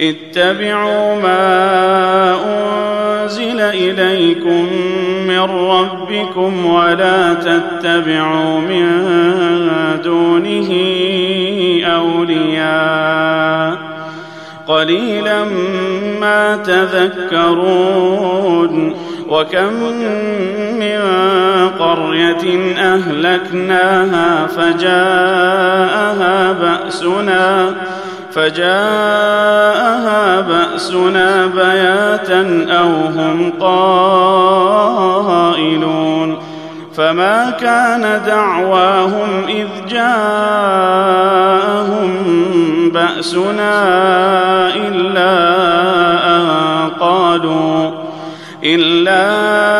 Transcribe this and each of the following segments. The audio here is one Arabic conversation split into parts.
اتبعوا ما أنزل إليكم من ربكم ولا تتبعوا من دونه أولياء. قليلا ما تذكرون. وكم من قرية أهلكناها فجاءها بأسنا. فجاءها بأسنا بياتا أو هم قائلون فما كان دعواهم إذ جاءهم بأسنا إلا أن قالوا إلا أن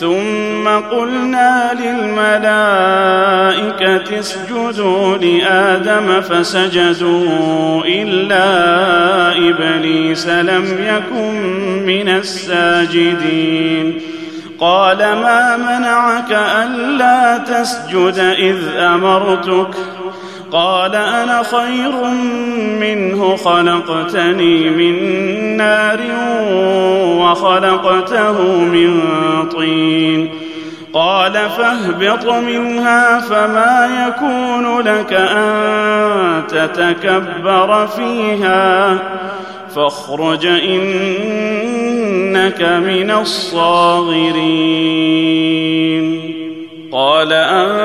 ثم قلنا للملائكة اسجدوا لآدم فسجدوا إلا إبليس لم يكن من الساجدين. قال ما منعك ألا تسجد إذ أمرتك؟ قال أنا خير منه خلقتني من نار وخلقته من طين. قال فاهبط منها فما يكون لك أن تتكبر فيها. فاخرج إنك من الصاغرين. قال أنظرني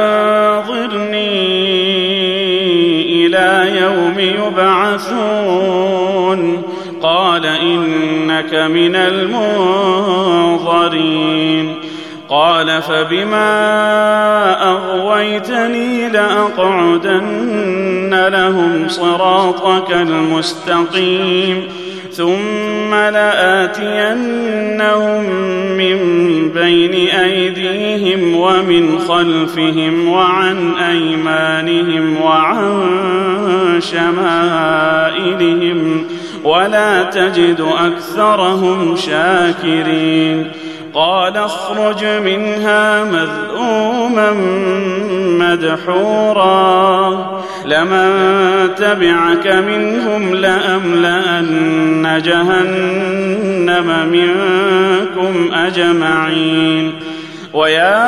يبعثون. قال إنك من المنظرين. قال فبما أغويتني لأقعدن لهم صراطك المستقيم. ثم لآتينهم من بين أيديهم ومن خلفهم وعن أيمانهم وعن شمائلهم ولا تجد أكثرهم شاكرين قال اخرج منها مذءوما مدحورا. لمن تبعك منهم لأملأن جهنم منكم أجمعين. ويا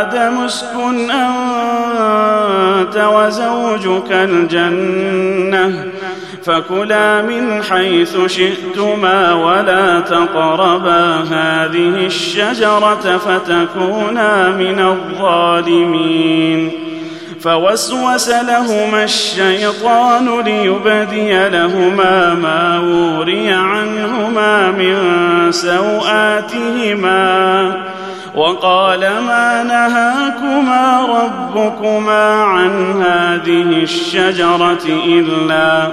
آدم اسكن أنت وزوجك الجنة. فكلا من حيث شئتما ولا تقربا هذه الشجرة فتكونا من الظالمين. فوسوس لهما الشيطان ليبدي لهما ما وري عنهما من سوآتهما. وقال ما نهاكما ربكما عن هذه الشجرة إلا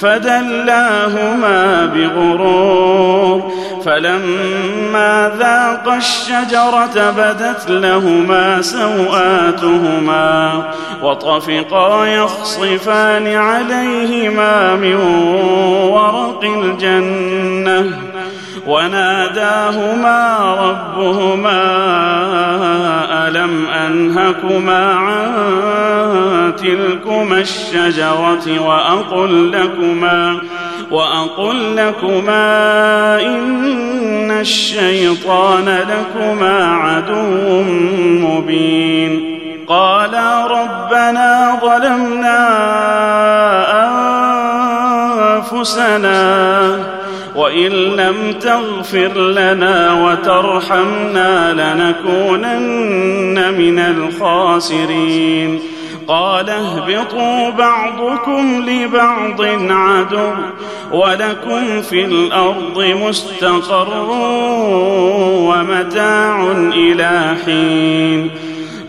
فدلاهما بغرور فلما ذاقا الشجرة بدت لهما سوآتهما وطفقا يخصفان عليهما من ورق الجنة وناداهما ربهما ألم أنهكما عن تلكما الشجرة وأقل لكما وأقل لكما إن الشيطان لكما عدو مبين قالا ربنا ظلمنا أنفسنا وإن لم تغفر لنا وترحمنا لنكونن من الخاسرين. قال اهبطوا بعضكم لبعض عدو ولكم في الأرض مستقر ومتاع إلى حين.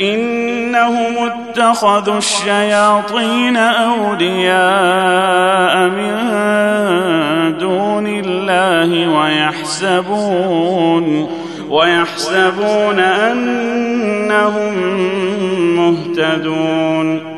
إنهم اتخذوا الشياطين أولياء من دون الله ويحسبون ويحسبون أنهم مهتدون.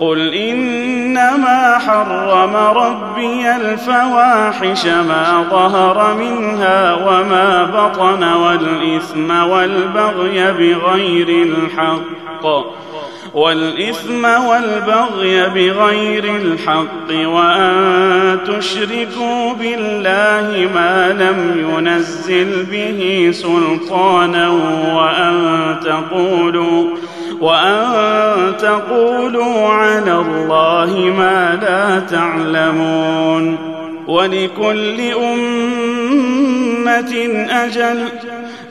قل انما حرم ربي الفواحش ما ظهر منها وما بطن والاثم والبغي بغير الحق والإثم والبغي بغير الحق وأن تشركوا بالله ما لم ينزل به سلطانا وأن تقولوا وأن تقولوا على الله ما لا تعلمون ولكل أمة أجل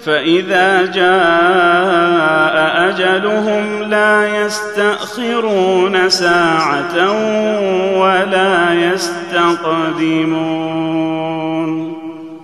فإذا جاء أجلهم لا يستأخرون ساعة ولا يستقدمون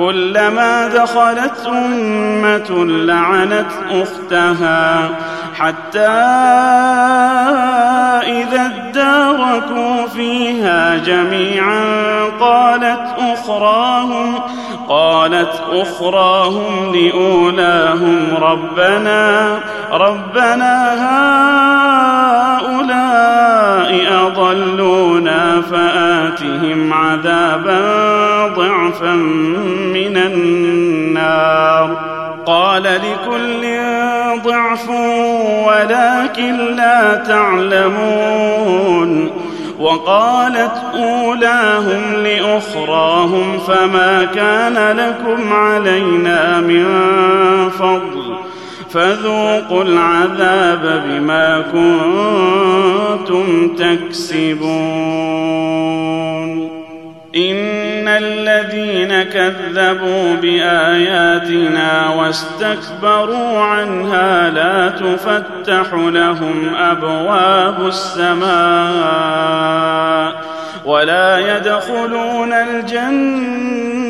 كلما دخلت أمة لعنت أختها حتى إذا اداركوا فيها جميعا قالت أخراهم قالت أخراهم لأولاهم ربنا ربنا هؤلاء اضلونا فآتهم عذابا ضعفا من النار. قال لكل ضعف ولكن لا تعلمون. وقالت أولاهم لأخراهم فما كان لكم علينا من فضل. فذوقوا العذاب بما كنتم تكسبون. إن الذين كذبوا بآياتنا واستكبروا عنها لا تفتح لهم أبواب السماء ولا يدخلون الجنة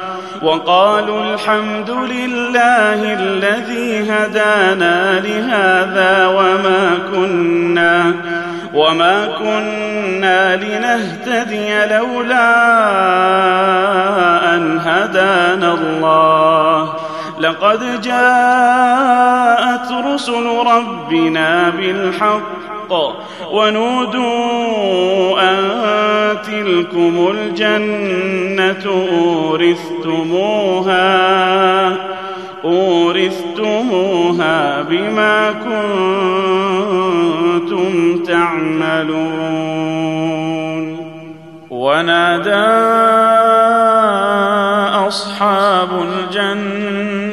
وقالوا الحمد لله الذي هدانا لهذا وما كنا وما كنا لنهتدي لولا أن هدانا الله. لقد جاءت رسل ربنا بالحق ونودوا أن تلكم الجنة أورثتموها أورثتموها بما كنتم تعملون. ونادى أصحاب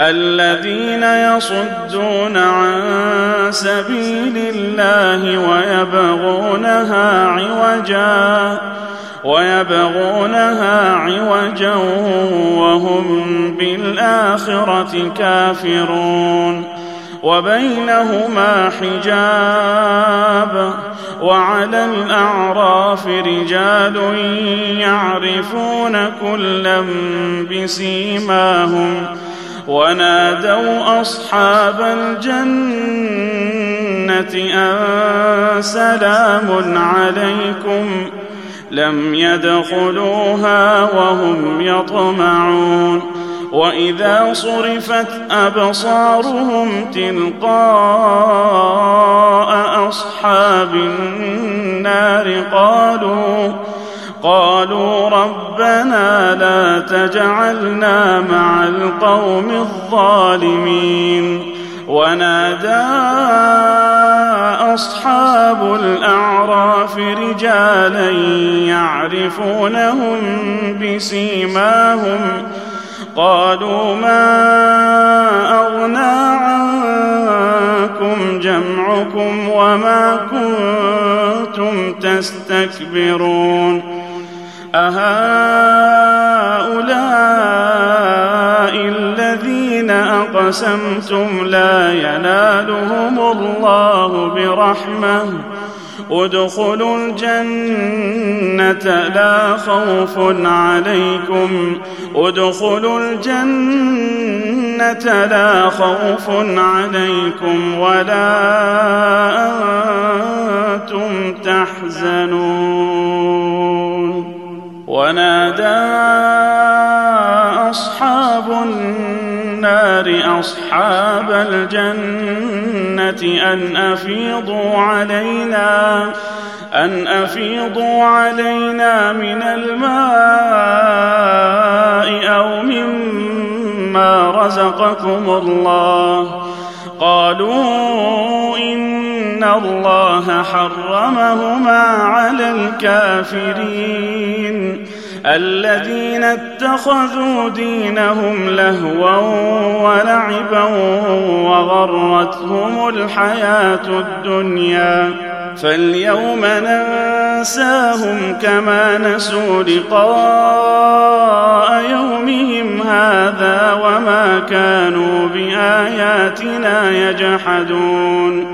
الذين يصدون عن سبيل الله ويبغونها عوجا ويبغونها عوجا وهم بالآخرة كافرون. وبينهما حجاب وعلى الأعراف رجال يعرفون كلا بسيماهم. ونادوا أصحاب الجنة أن سلام عليكم لم يدخلوها وهم يطمعون وإذا صرفت أبصارهم تلقاء أصحاب النار قالوا قالوا ربنا لا تجعلنا مع القوم الظالمين ونادى أصحاب الأعراف رجالا يعرفونهم بسيماهم قالوا ما أغنى عنكم جمعكم وما كنتم تستكبرون أهؤلاء الذين أقسمتم لا ينالهم الله برحمة. ادخلوا الجنة لا خوف عليكم. ادخلوا الجنة لا خوف عليكم ولا أنتم تحزنون. ونادى أصحاب النار أصحاب الجنة أن أفيضوا علينا أن أفيضوا علينا من الماء أو مما رزقكم الله. قالوا إن الله حرمهما على الكافرين الذين اتخذوا دينهم لهوا ولعبا وغرتهم الحياة الدنيا فاليوم ننساهم كما نسوا لقاء يومهم هذا وما كانوا باياتنا يجحدون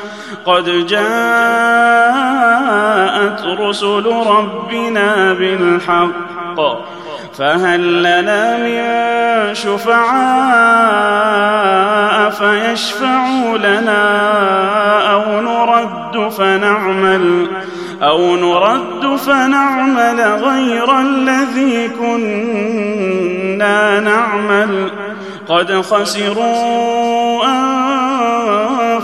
قد جاءت رسل ربنا بالحق فهل لنا من شفعاء فيشفعوا لنا أو نرد فنعمل أو نرد فنعمل غير الذي كنا نعمل قد خسروا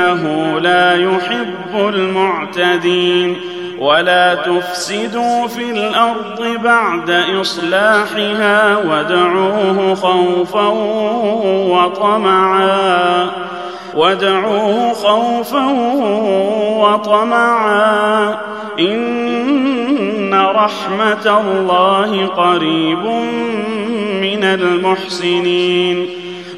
إنه لا يحب المعتدين ولا تفسدوا في الأرض بعد إصلاحها وادعوه خوفا وطمعا وادعوه خوفا وطمعا إن رحمة الله قريب من المحسنين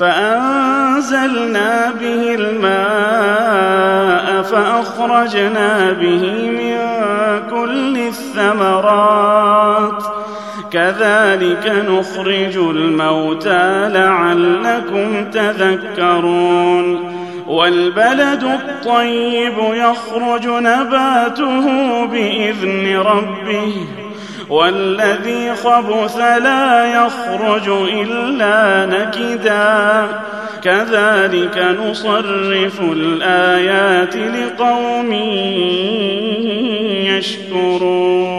فأنزلنا به الماء فأخرجنا به من كل الثمرات. كذلك نخرج الموتى لعلكم تذكرون. والبلد الطيب يخرج نباته بإذن ربه. والذي خبث لا يخرج إلا نكدا. كذلك نصرف الآيات لقوم يشكرون.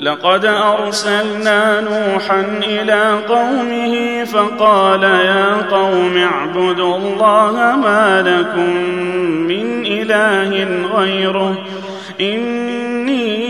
لقد أرسلنا نوحا إلى قومه فقال يا قوم اعبدوا الله ما لكم من إله غيره. إني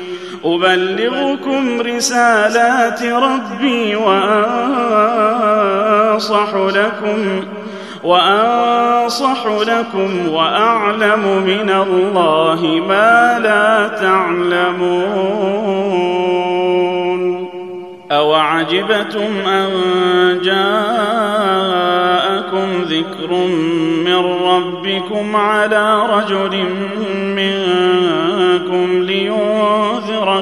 أبلغكم رسالات ربي وأنصح لكم وأنصح لكم وأعلم من الله ما لا تعلمون اوعجبتم أن جاءكم ذكر من ربكم على رجل منكم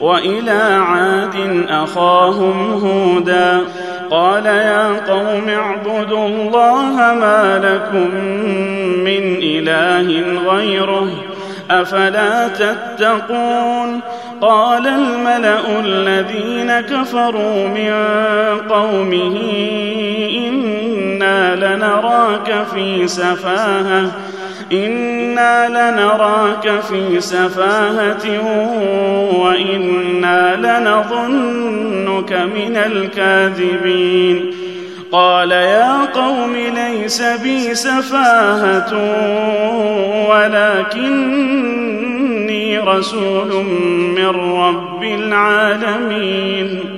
وإلى عاد أخاهم هودا قال يا قوم اعبدوا الله ما لكم من إله غيره أفلا تتقون قال الملأ الذين كفروا من قومه إنا لنراك في سفاهة أنا لنراك في سفاهه وأنا لنظنك من الكاذبين قال يا قوم ليس بي سفاهه ولكني رسول من رب العالمين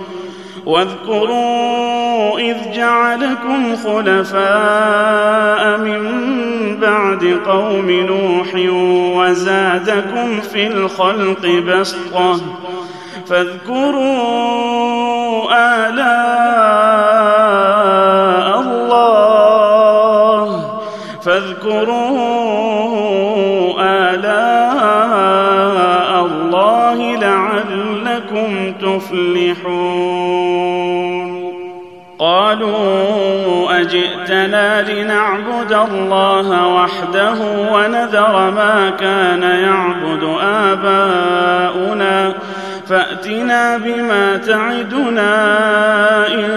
واذكروا إذ جعلكم خلفاء من بعد قوم نوح وزادكم في الخلق بسطة. فاذكروا آلاء قالوا أجئتنا لنعبد الله وحده ونذر ما كان يعبد آباؤنا فأتنا بما تعدنا إن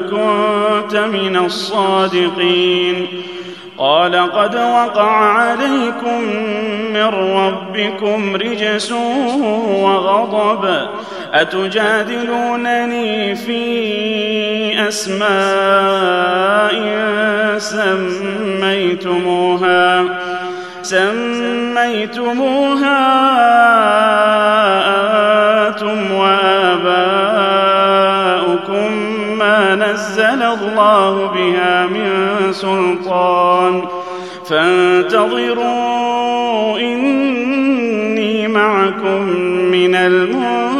كنت من الصادقين قال قد وقع عليكم من ربكم رجس وغضب. أتجادلونني في أسماء سميتموها؟ سميتموها أنتم وآباؤكم الله بها من سلطان. فانتظروا إني معكم من المنتظرين.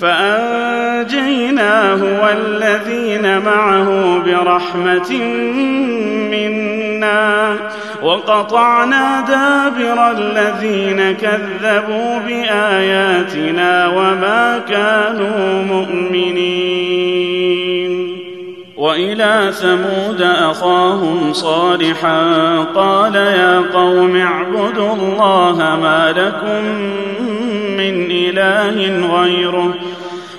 فأنجيناه والذين معه برحمة منا. وقطعنا دابر الذين كذبوا بآياتنا وما كانوا مؤمنين. وإلى ثمود أخاهم صالحا قال يا قوم اعبدوا الله ما لكم من إله غيره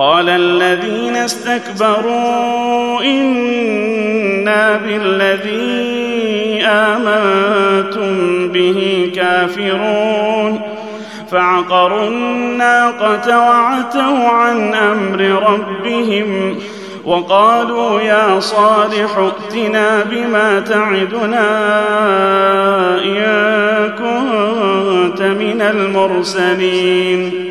قال الذين استكبروا إنا بالذي آمنتم به كافرون فعقروا الناقة وعتوا عن أمر ربهم وقالوا يا صالح ائتنا بما تعدنا إن كنت من المرسلين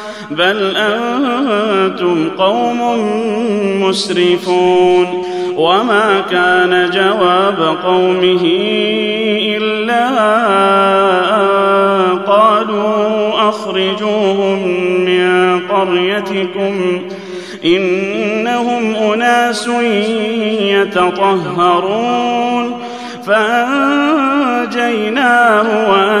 بل أنتم قوم مسرفون وما كان جواب قومه إلا أن قالوا أخرجوهم من قريتكم إنهم أناس يتطهرون فأنجيناه واهله الا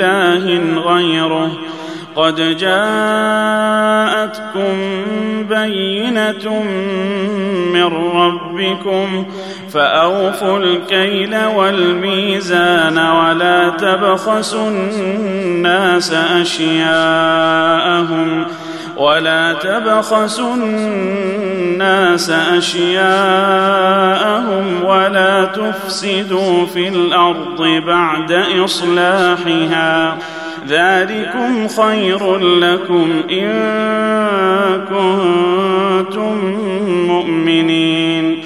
إله غيره. قد جاءتكم بينة من ربكم فأوفوا الكيل والميزان ولا تبخسوا الناس أشياءهم ولا تبخسوا الناس أشياءهم ولا تفسدوا في الأرض بعد إصلاحها. ذلكم خير لكم إن كنتم مؤمنين.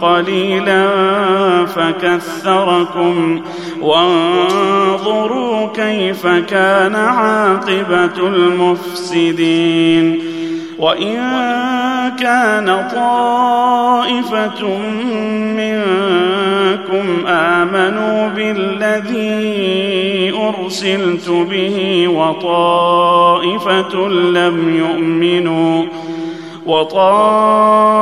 قليلا فكثركم وانظروا كيف كان عاقبة المفسدين وإن كان طائفة منكم آمنوا بالذي أرسلت به وطائفة لم يؤمنوا وطائفة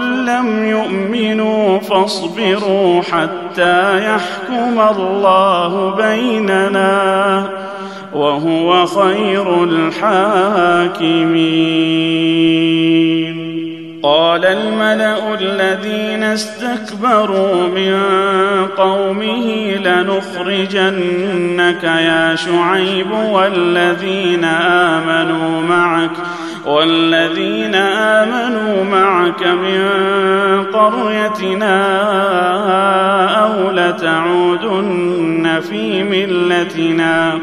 لم يؤمنوا فاصبروا حتى يحكم الله بيننا وهو خير الحاكمين. قال الملأ الذين استكبروا من قومه لنخرجنك يا شعيب والذين آمنوا معك والذين آمنوا معك من قريتنا أو لتعودن في ملتنا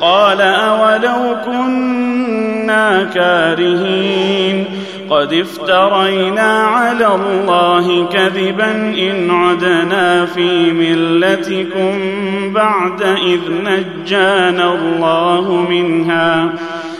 قال أولو كنا كارهين قد افترينا على الله كذبا إن عدنا في ملتكم بعد إذ نجانا الله منها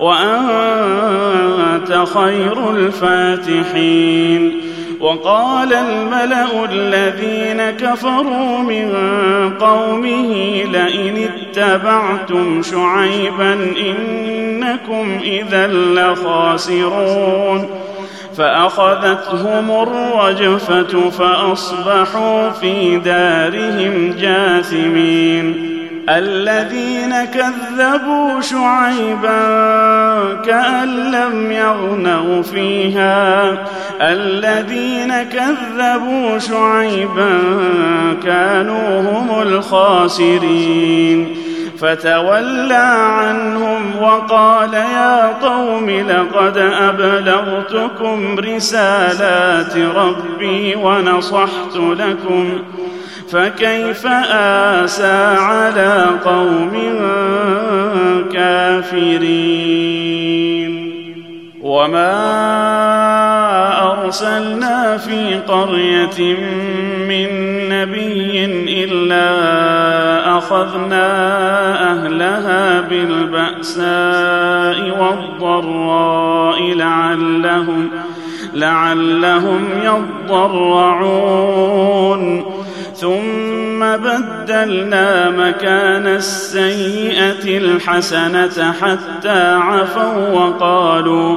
وأنت خير الفاتحين. وقال الملأ الذين كفروا من قومه لئن اتبعتم شعيبا إنكم إذا لخاسرون. فأخذتهم الرجفة فأصبحوا في دارهم جاثمين. الذين كذبوا شعيبا كأن لم يغنوا فيها. الذين كذبوا شعيبا كانوا هم الخاسرين. فتولى عنهم وقال يا قوم لقد أبلغتكم رسالات ربي ونصحت لكم فكيف آسى على قوم كافرين وما أرسلنا في قرية من نبي إلا فاخذنا أهلها بالبأساء والضراء لعلهم لعلهم يضرعون. ثم بدلنا مكان السيئة الحسنة حتى عفوا وقالوا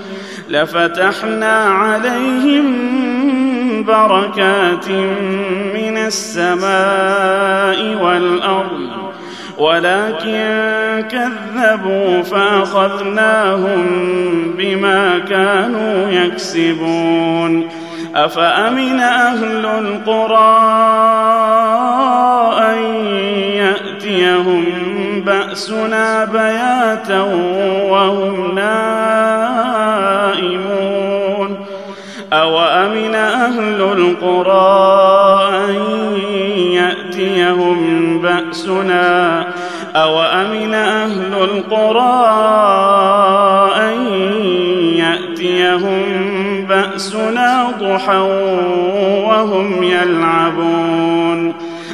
لفتحنا عليهم بركات من السماء والأرض ولكن كذبوا فأخذناهم بما كانوا يكسبون. أفأمن أهل القرى أن يأتيهم بأسنا بياتا وهم نائمون أوأمن أهل القرى أن يأتيهم بأسنا أوأمن أهل القرى أن يأتيهم بأسنا ضحى وهم يلعبون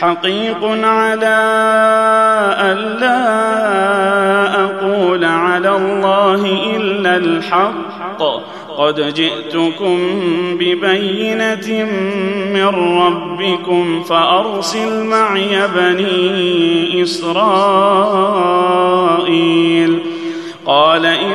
حقيق على ألا أقول على الله إلا الحق. قد جئتكم ببينة من ربكم فأرسل معي بني إسرائيل. قال إن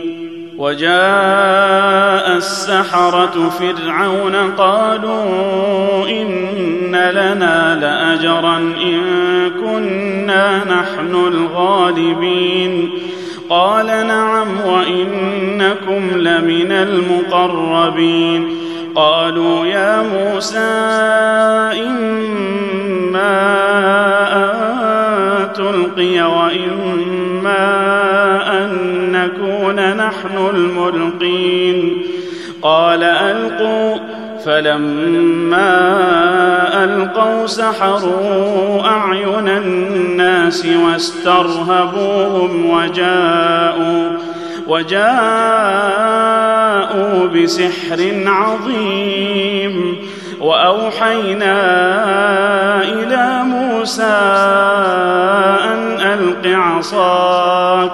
وجاء السحرة فرعون قالوا إن لنا لأجرا إن كنا نحن الغالبين قال نعم وإنكم لمن المقربين قالوا يا موسى إما أن تلقي وإما ان نكون نحن الملقين. قال ألقوا فلما ألقوا سحروا أعين الناس واسترهبوهم وجاءوا وجاءوا بسحر عظيم. وأوحينا إلى موسى أن ألق عصاك.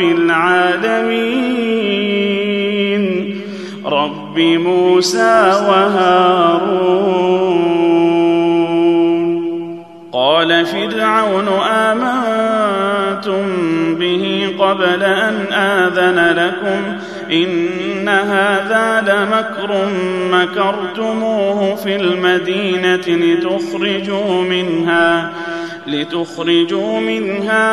العالمين. رب موسى وهارون. قال فرعون آمنتم به قبل أن آذن لكم؟ إن هذا لمكر مكرتموه في المدينة لتخرجوا منها. لتخرجوا منها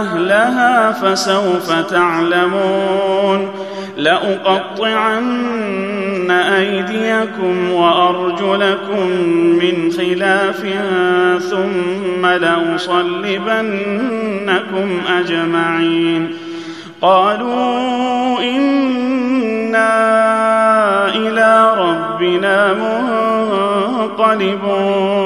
أهلها فسوف تعلمون لأقطعن أيديكم وأرجلكم من خلاف ثم لأصلبنكم أجمعين قالوا إنا إلى ربنا منقلبون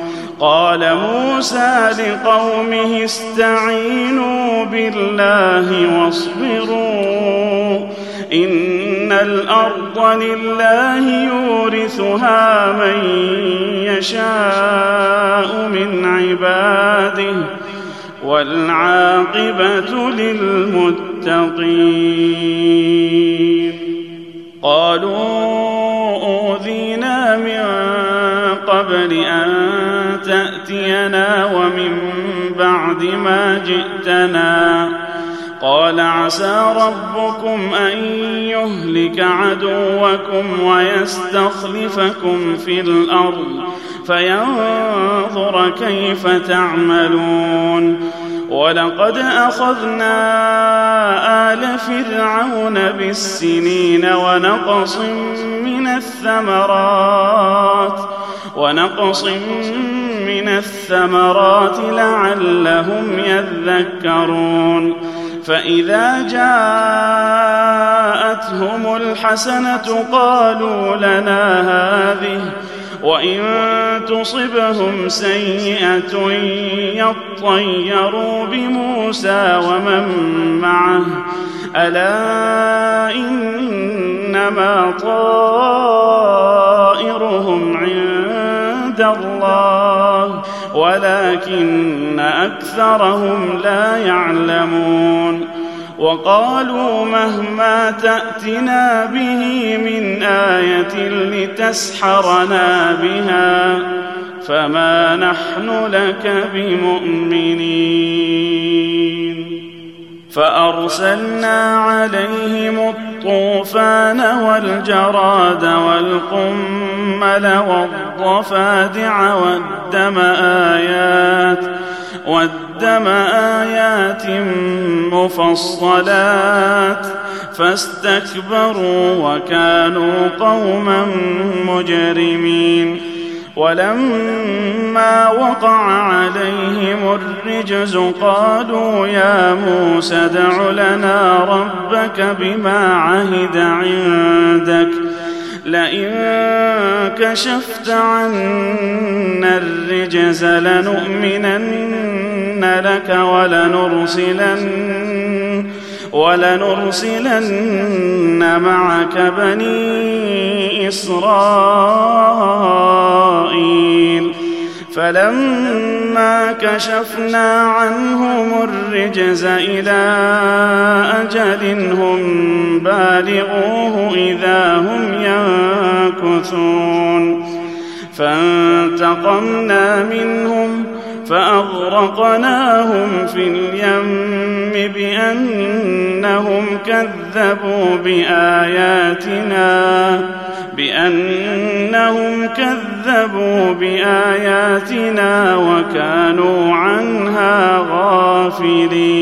قال موسى لقومه استعينوا بالله واصبروا إن الأرض لله يورثها من يشاء من عباده والعاقبة للمتقين قالوا أوذينا من قبل أن تأتينا ومن بعد ما جئتنا. قال عسى ربكم أن يهلك عدوكم ويستخلفكم في الأرض فينظر كيف تعملون. ولقد أخذنا آل فرعون بالسنين ونقص من الثمرات ونقص من الثمرات لعلهم يذكرون. فإذا جاءتهم الحسنة قالوا لنا هذه وإن تصبهم سيئة يطيروا بموسى ومن معه. ألا إنما طائرهم الله ولكن أكثرهم لا يعلمون. وقالوا مهما تأتنا به من آية لتسحرنا بها فما نحن لك بمؤمنين. فأرسلنا عليهم الطوفان والجراد والقمل والضفادع والدم آيات والدم آيات مفصلات فاستكبروا وكانوا قوما مجرمين ولما وقع عليهم الرجز قالوا يا موسى ادع لنا ربك بما عهد عندك. لئن كشفت عنا الرجز لنؤمنن لك ولنرسلن ولنرسلن معك بني إسرائيل. فلما كشفنا عنهم الرجز إلى أجل هم بالغوه إذا هم ينكثون. فانتقمنا منهم فأغرقناهم في اليم بأنهم كذبوا بآياتنا بأنهم كذبوا بآياتنا وكانوا عنها غافلين.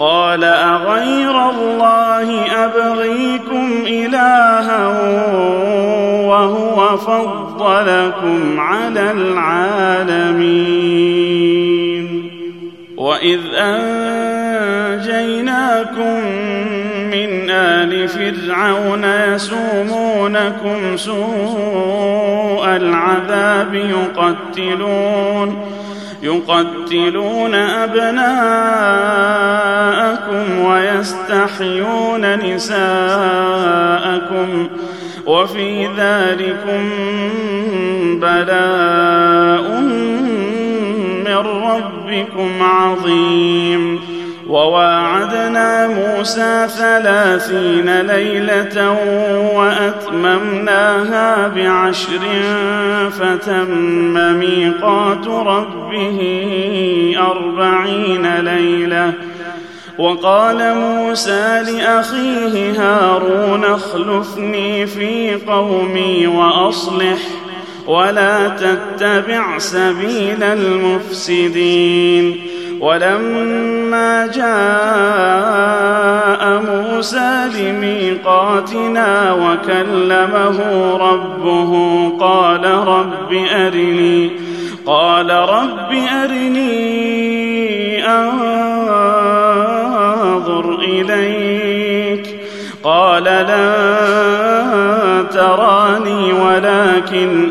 قال أغير الله أبغيكم إلها وهو فضلكم على العالمين. وإذ أنجيناكم من آل فرعون يسومونكم سوء العذاب يقتلون يقتلون أبناءكم ويستحيون نساءكم وفي ذلكم بلاء من ربكم عظيم. وواعدنا موسى ثلاثين ليلة وأتممناها بعشر فتم ميقات ربه أربعين ليلة. وقال موسى لأخيه هارون اخلفني في قومي وأصلح. ولا تتبع سبيل المفسدين. ولما جاء موسى لميقاتنا وكلمه ربه قال رب أرني قال رب أرني أنظر إليك. قال لن تراني ولكن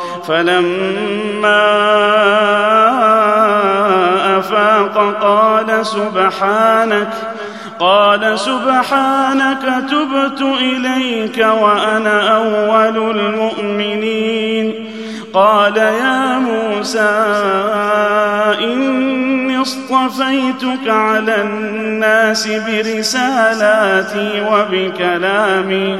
فلما أفاق قال سبحانك قال سبحانك تبت إليك وأنا أول المؤمنين. قال يا موسى إني اصطفيتك على الناس برسالاتي وبكلامي.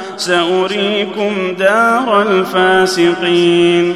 سأريكم دار الفاسقين.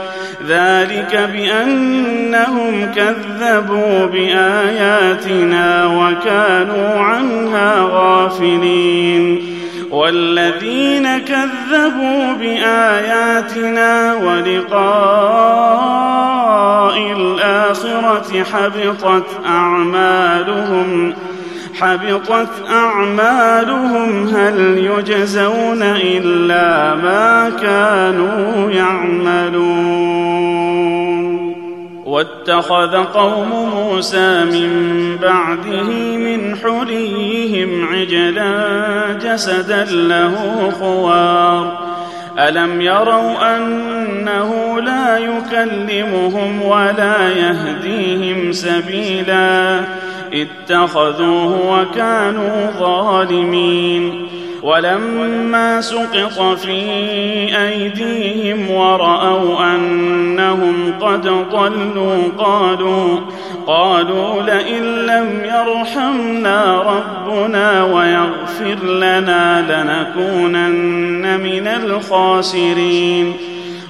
ذلك بأنهم كذبوا بآياتنا وكانوا عنها غافلين. والذين كذبوا بآياتنا ولقاء الآخرة حبطت أعمالهم حبطت أعمالهم هل يجزون إلا ما كانوا يعملون؟ واتخذ قوم موسى من بعده من حليهم عجلا جسدا له خوار. ألم يروا أنه لا يكلمهم ولا يهديهم سبيلا؟ اتخذوه وكانوا ظالمين. ولما سقط في أيديهم ورأوا أنهم قد ضلوا قالوا قالوا لئن لم يرحمنا ربنا ويغفر لنا لنكونن من الخاسرين.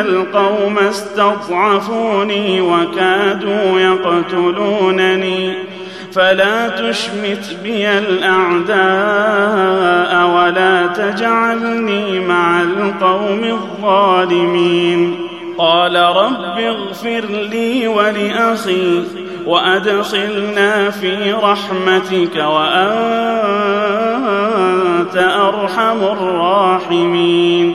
القوم استضعفوني وكادوا يقتلونني فلا تشمت بي الأعداء ولا تجعلني مع القوم الظالمين. قال رب اغفر لي ولأخي وأدخلنا في رحمتك وأنت أرحم الراحمين.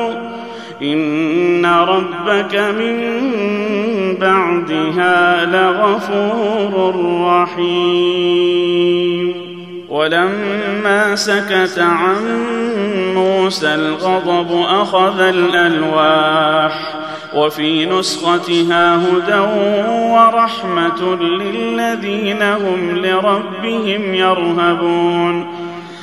ان ربك من بعدها لغفور رحيم ولما سكت عن موسى الغضب اخذ الالواح وفي نسختها هدى ورحمه للذين هم لربهم يرهبون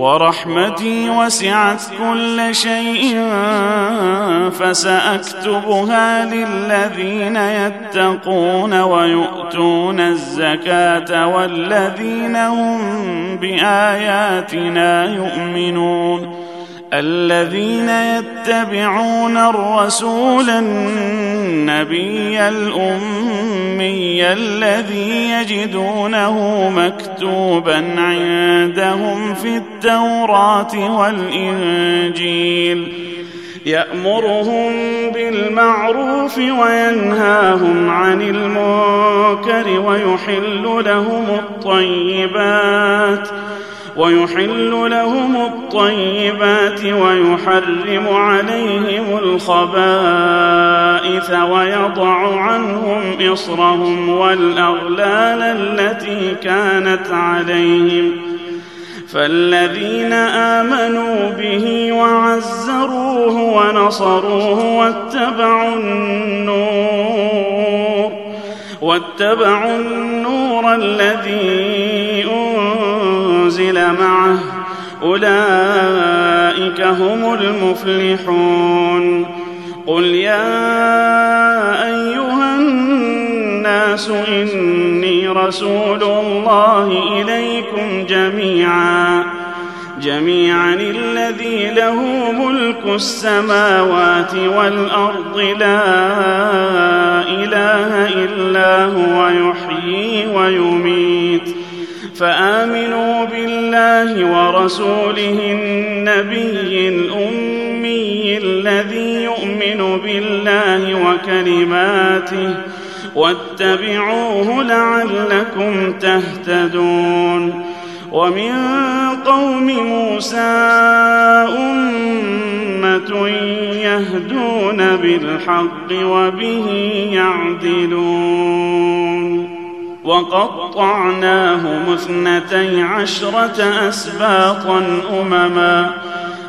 ورحمتي وسعت كل شيء فسأكتبها للذين يتقون ويؤتون الزكاة والذين هم بآياتنا يؤمنون. الذين يتبعون الرسول النبي الأمي الذي يجدونه مكتوبا عندهم في التوراة والإنجيل. يأمرهم بالمعروف وينهاهم عن المنكر ويحل لهم الطيبات ويحل لهم الطيبات ويحرم عليهم الخبائث ويضع عنهم إصرهم والأغلال التي كانت عليهم. فالذين آمنوا به وعزروه ونصروه واتبعوا النور واتبعوا النور الذي أنزل معه أولئك هم المفلحون قل يا أيها الناس إني رسول الله إليكم جميعا. جميعا الذي له ملك السماوات والأرض لا إله إلا هو يحيي ويميت. فآمنوا بالله ورسوله النبي الأمي الذي يؤمن بالله وكلماته واتبعوه لعلكم تهتدون ومن قوم موسى أمة يهدون بالحق وبه يعدلون وقطعناهم اثنتي عشرة أسباطا أمما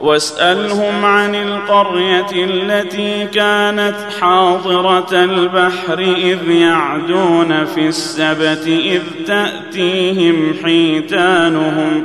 واسألهم عن القرية التي كانت حاضرة البحر إذ يعدون في السبت إذ تأتيهم حيتانهم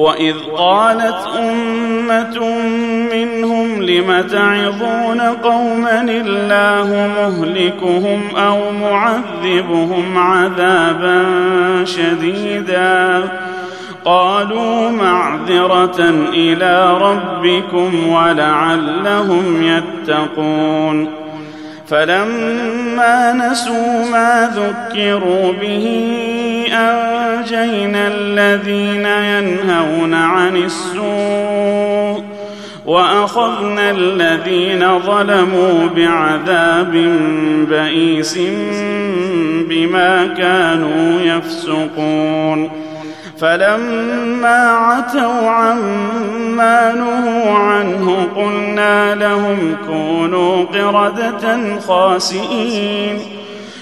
واذ قالت امه منهم لم تعظون قوما الله مهلكهم أو معذبهم عذابا شديدا قالوا معذره إلى ربكم ولعلهم يتقون فلما نسوا ما ذكروا به انجينا الذين ينهون عن السوء وأخذنا الذين ظلموا بعذاب بئيس بما كانوا يفسقون فلما عتوا عما نهوا عنه قلنا لهم كونوا قردة خاسئين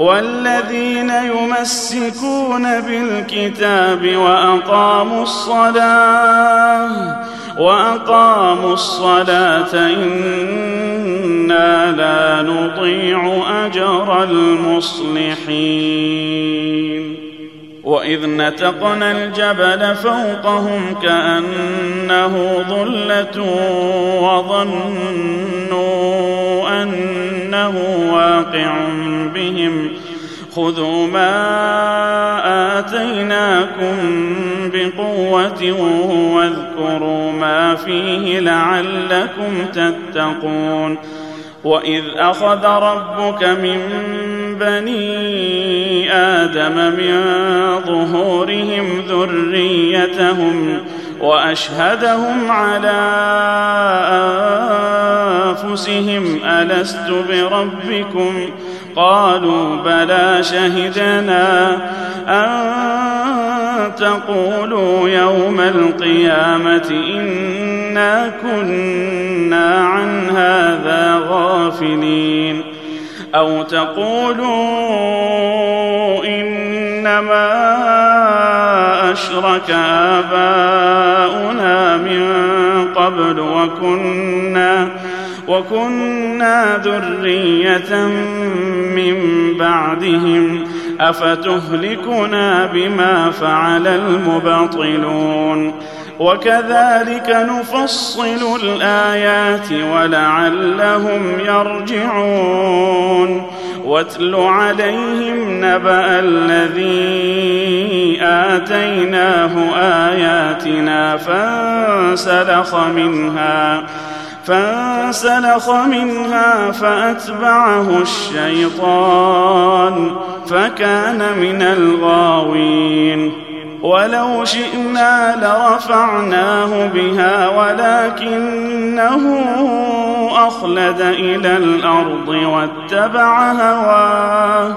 والذين يمسكون بالكتاب وأقاموا الصلاة وأقاموا الصلاة إنا لا نضيع أجر المصلحين. وإذ نتقنا الجبل فوقهم كأنه ظلة وظنوا إنه واقع بهم. خذوا ما آتيناكم بقوة واذكروا ما فيه لعلكم تتقون. وإذ أخذ ربك من بني آدم من ظهورهم ذريتهم وأشهدهم على أنفسهم ألست بربكم؟ قالوا بلى شهدنا أن تقولوا يوم القيامة إنا كنا عن هذا غافلين. أو تقولوا إنما أشرك آباؤنا من قبل وكنا وكنا ذرية من بعدهم أفتهلكنا بما فعل المبطلون؟ وكذلك نفصل الآيات ولعلهم يرجعون. واتل عليهم نبأ الذي آتيناه آياتنا فانسلخ منها. فانسلخ منها فأتبعه الشيطان فكان من الغاوين. ولو شئنا لرفعناه بها ولكنه أخلد إلى الأرض واتبع هواه.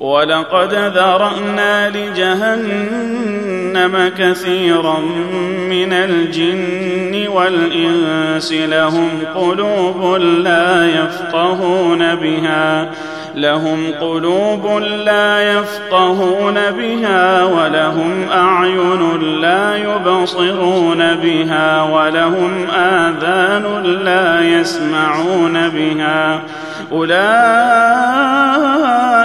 ولقد ذرأنا لجهنم كثيرا من الجن والإنس لهم قلوب لا يفقهون بها لهم قلوب لا يفقهون بها ولهم أعين لا يبصرون بها ولهم آذان لا يسمعون بها. أولئك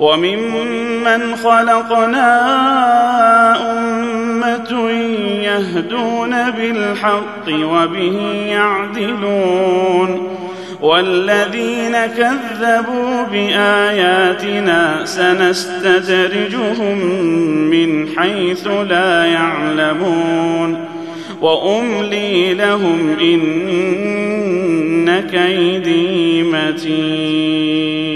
وممن خلقنا أمة يهدون بالحق وبه يعدلون والذين كذبوا بآياتنا سنستدرجهم من حيث لا يعلمون وأملي لهم إن كيدي متين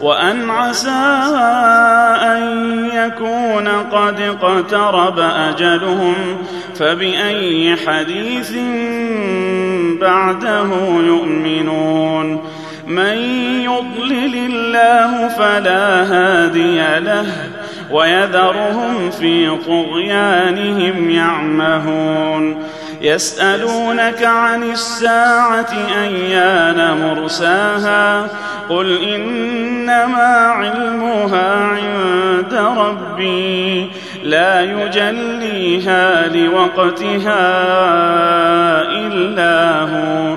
وأن عسى أن يكون قد اقترب أجلهم فبأي حديث بعده يؤمنون من يضلل الله فلا هادي له ويذرهم في طغيانهم يعمهون يسألونك عن الساعة أيان مرساها قل إنما علمها عند ربي لا يجليها لوقتها إلا هو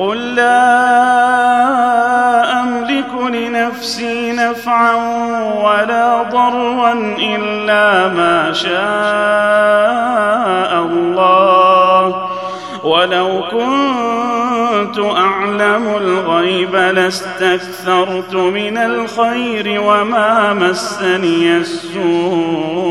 قل لا أملك لنفسي نفعا ولا ضرا إلا ما شاء الله. ولو كنت أعلم الغيب لاستكثرت من الخير وما مسني السوء.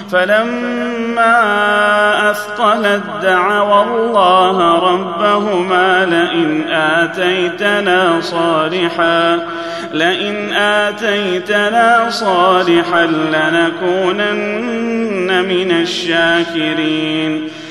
فلما أثقلت دعوا الله ربهما لئن آتيتنا صالحا لئن آتيتنا صالحا لنكونن من الشاكرين.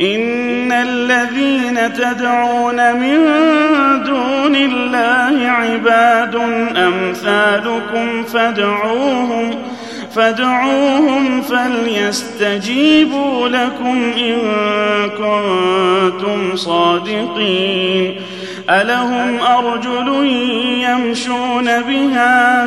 ان الذين تدعون من دون الله عباد امثالكم فادعوهم فادعوهم فليستجيبوا لكم ان كنتم صادقين الهم ارجل يمشون بها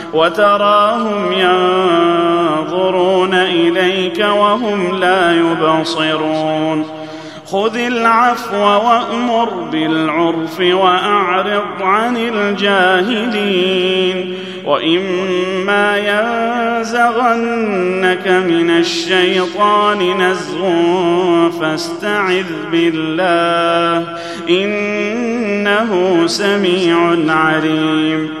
وتراهم ينظرون إليك وهم لا يبصرون. خذ العفو وأمر بالعرف وأعرض عن الجاهلين. وإما ينزغنك من الشيطان نزغ فاستعذ بالله إنه سميع عليم.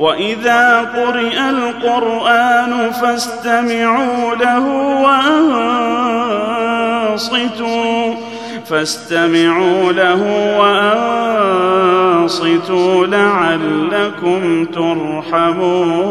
واذا قرئ القران فاستمعوا له وانصتوا فاستمعوا له وانصتوا لعلكم ترحمون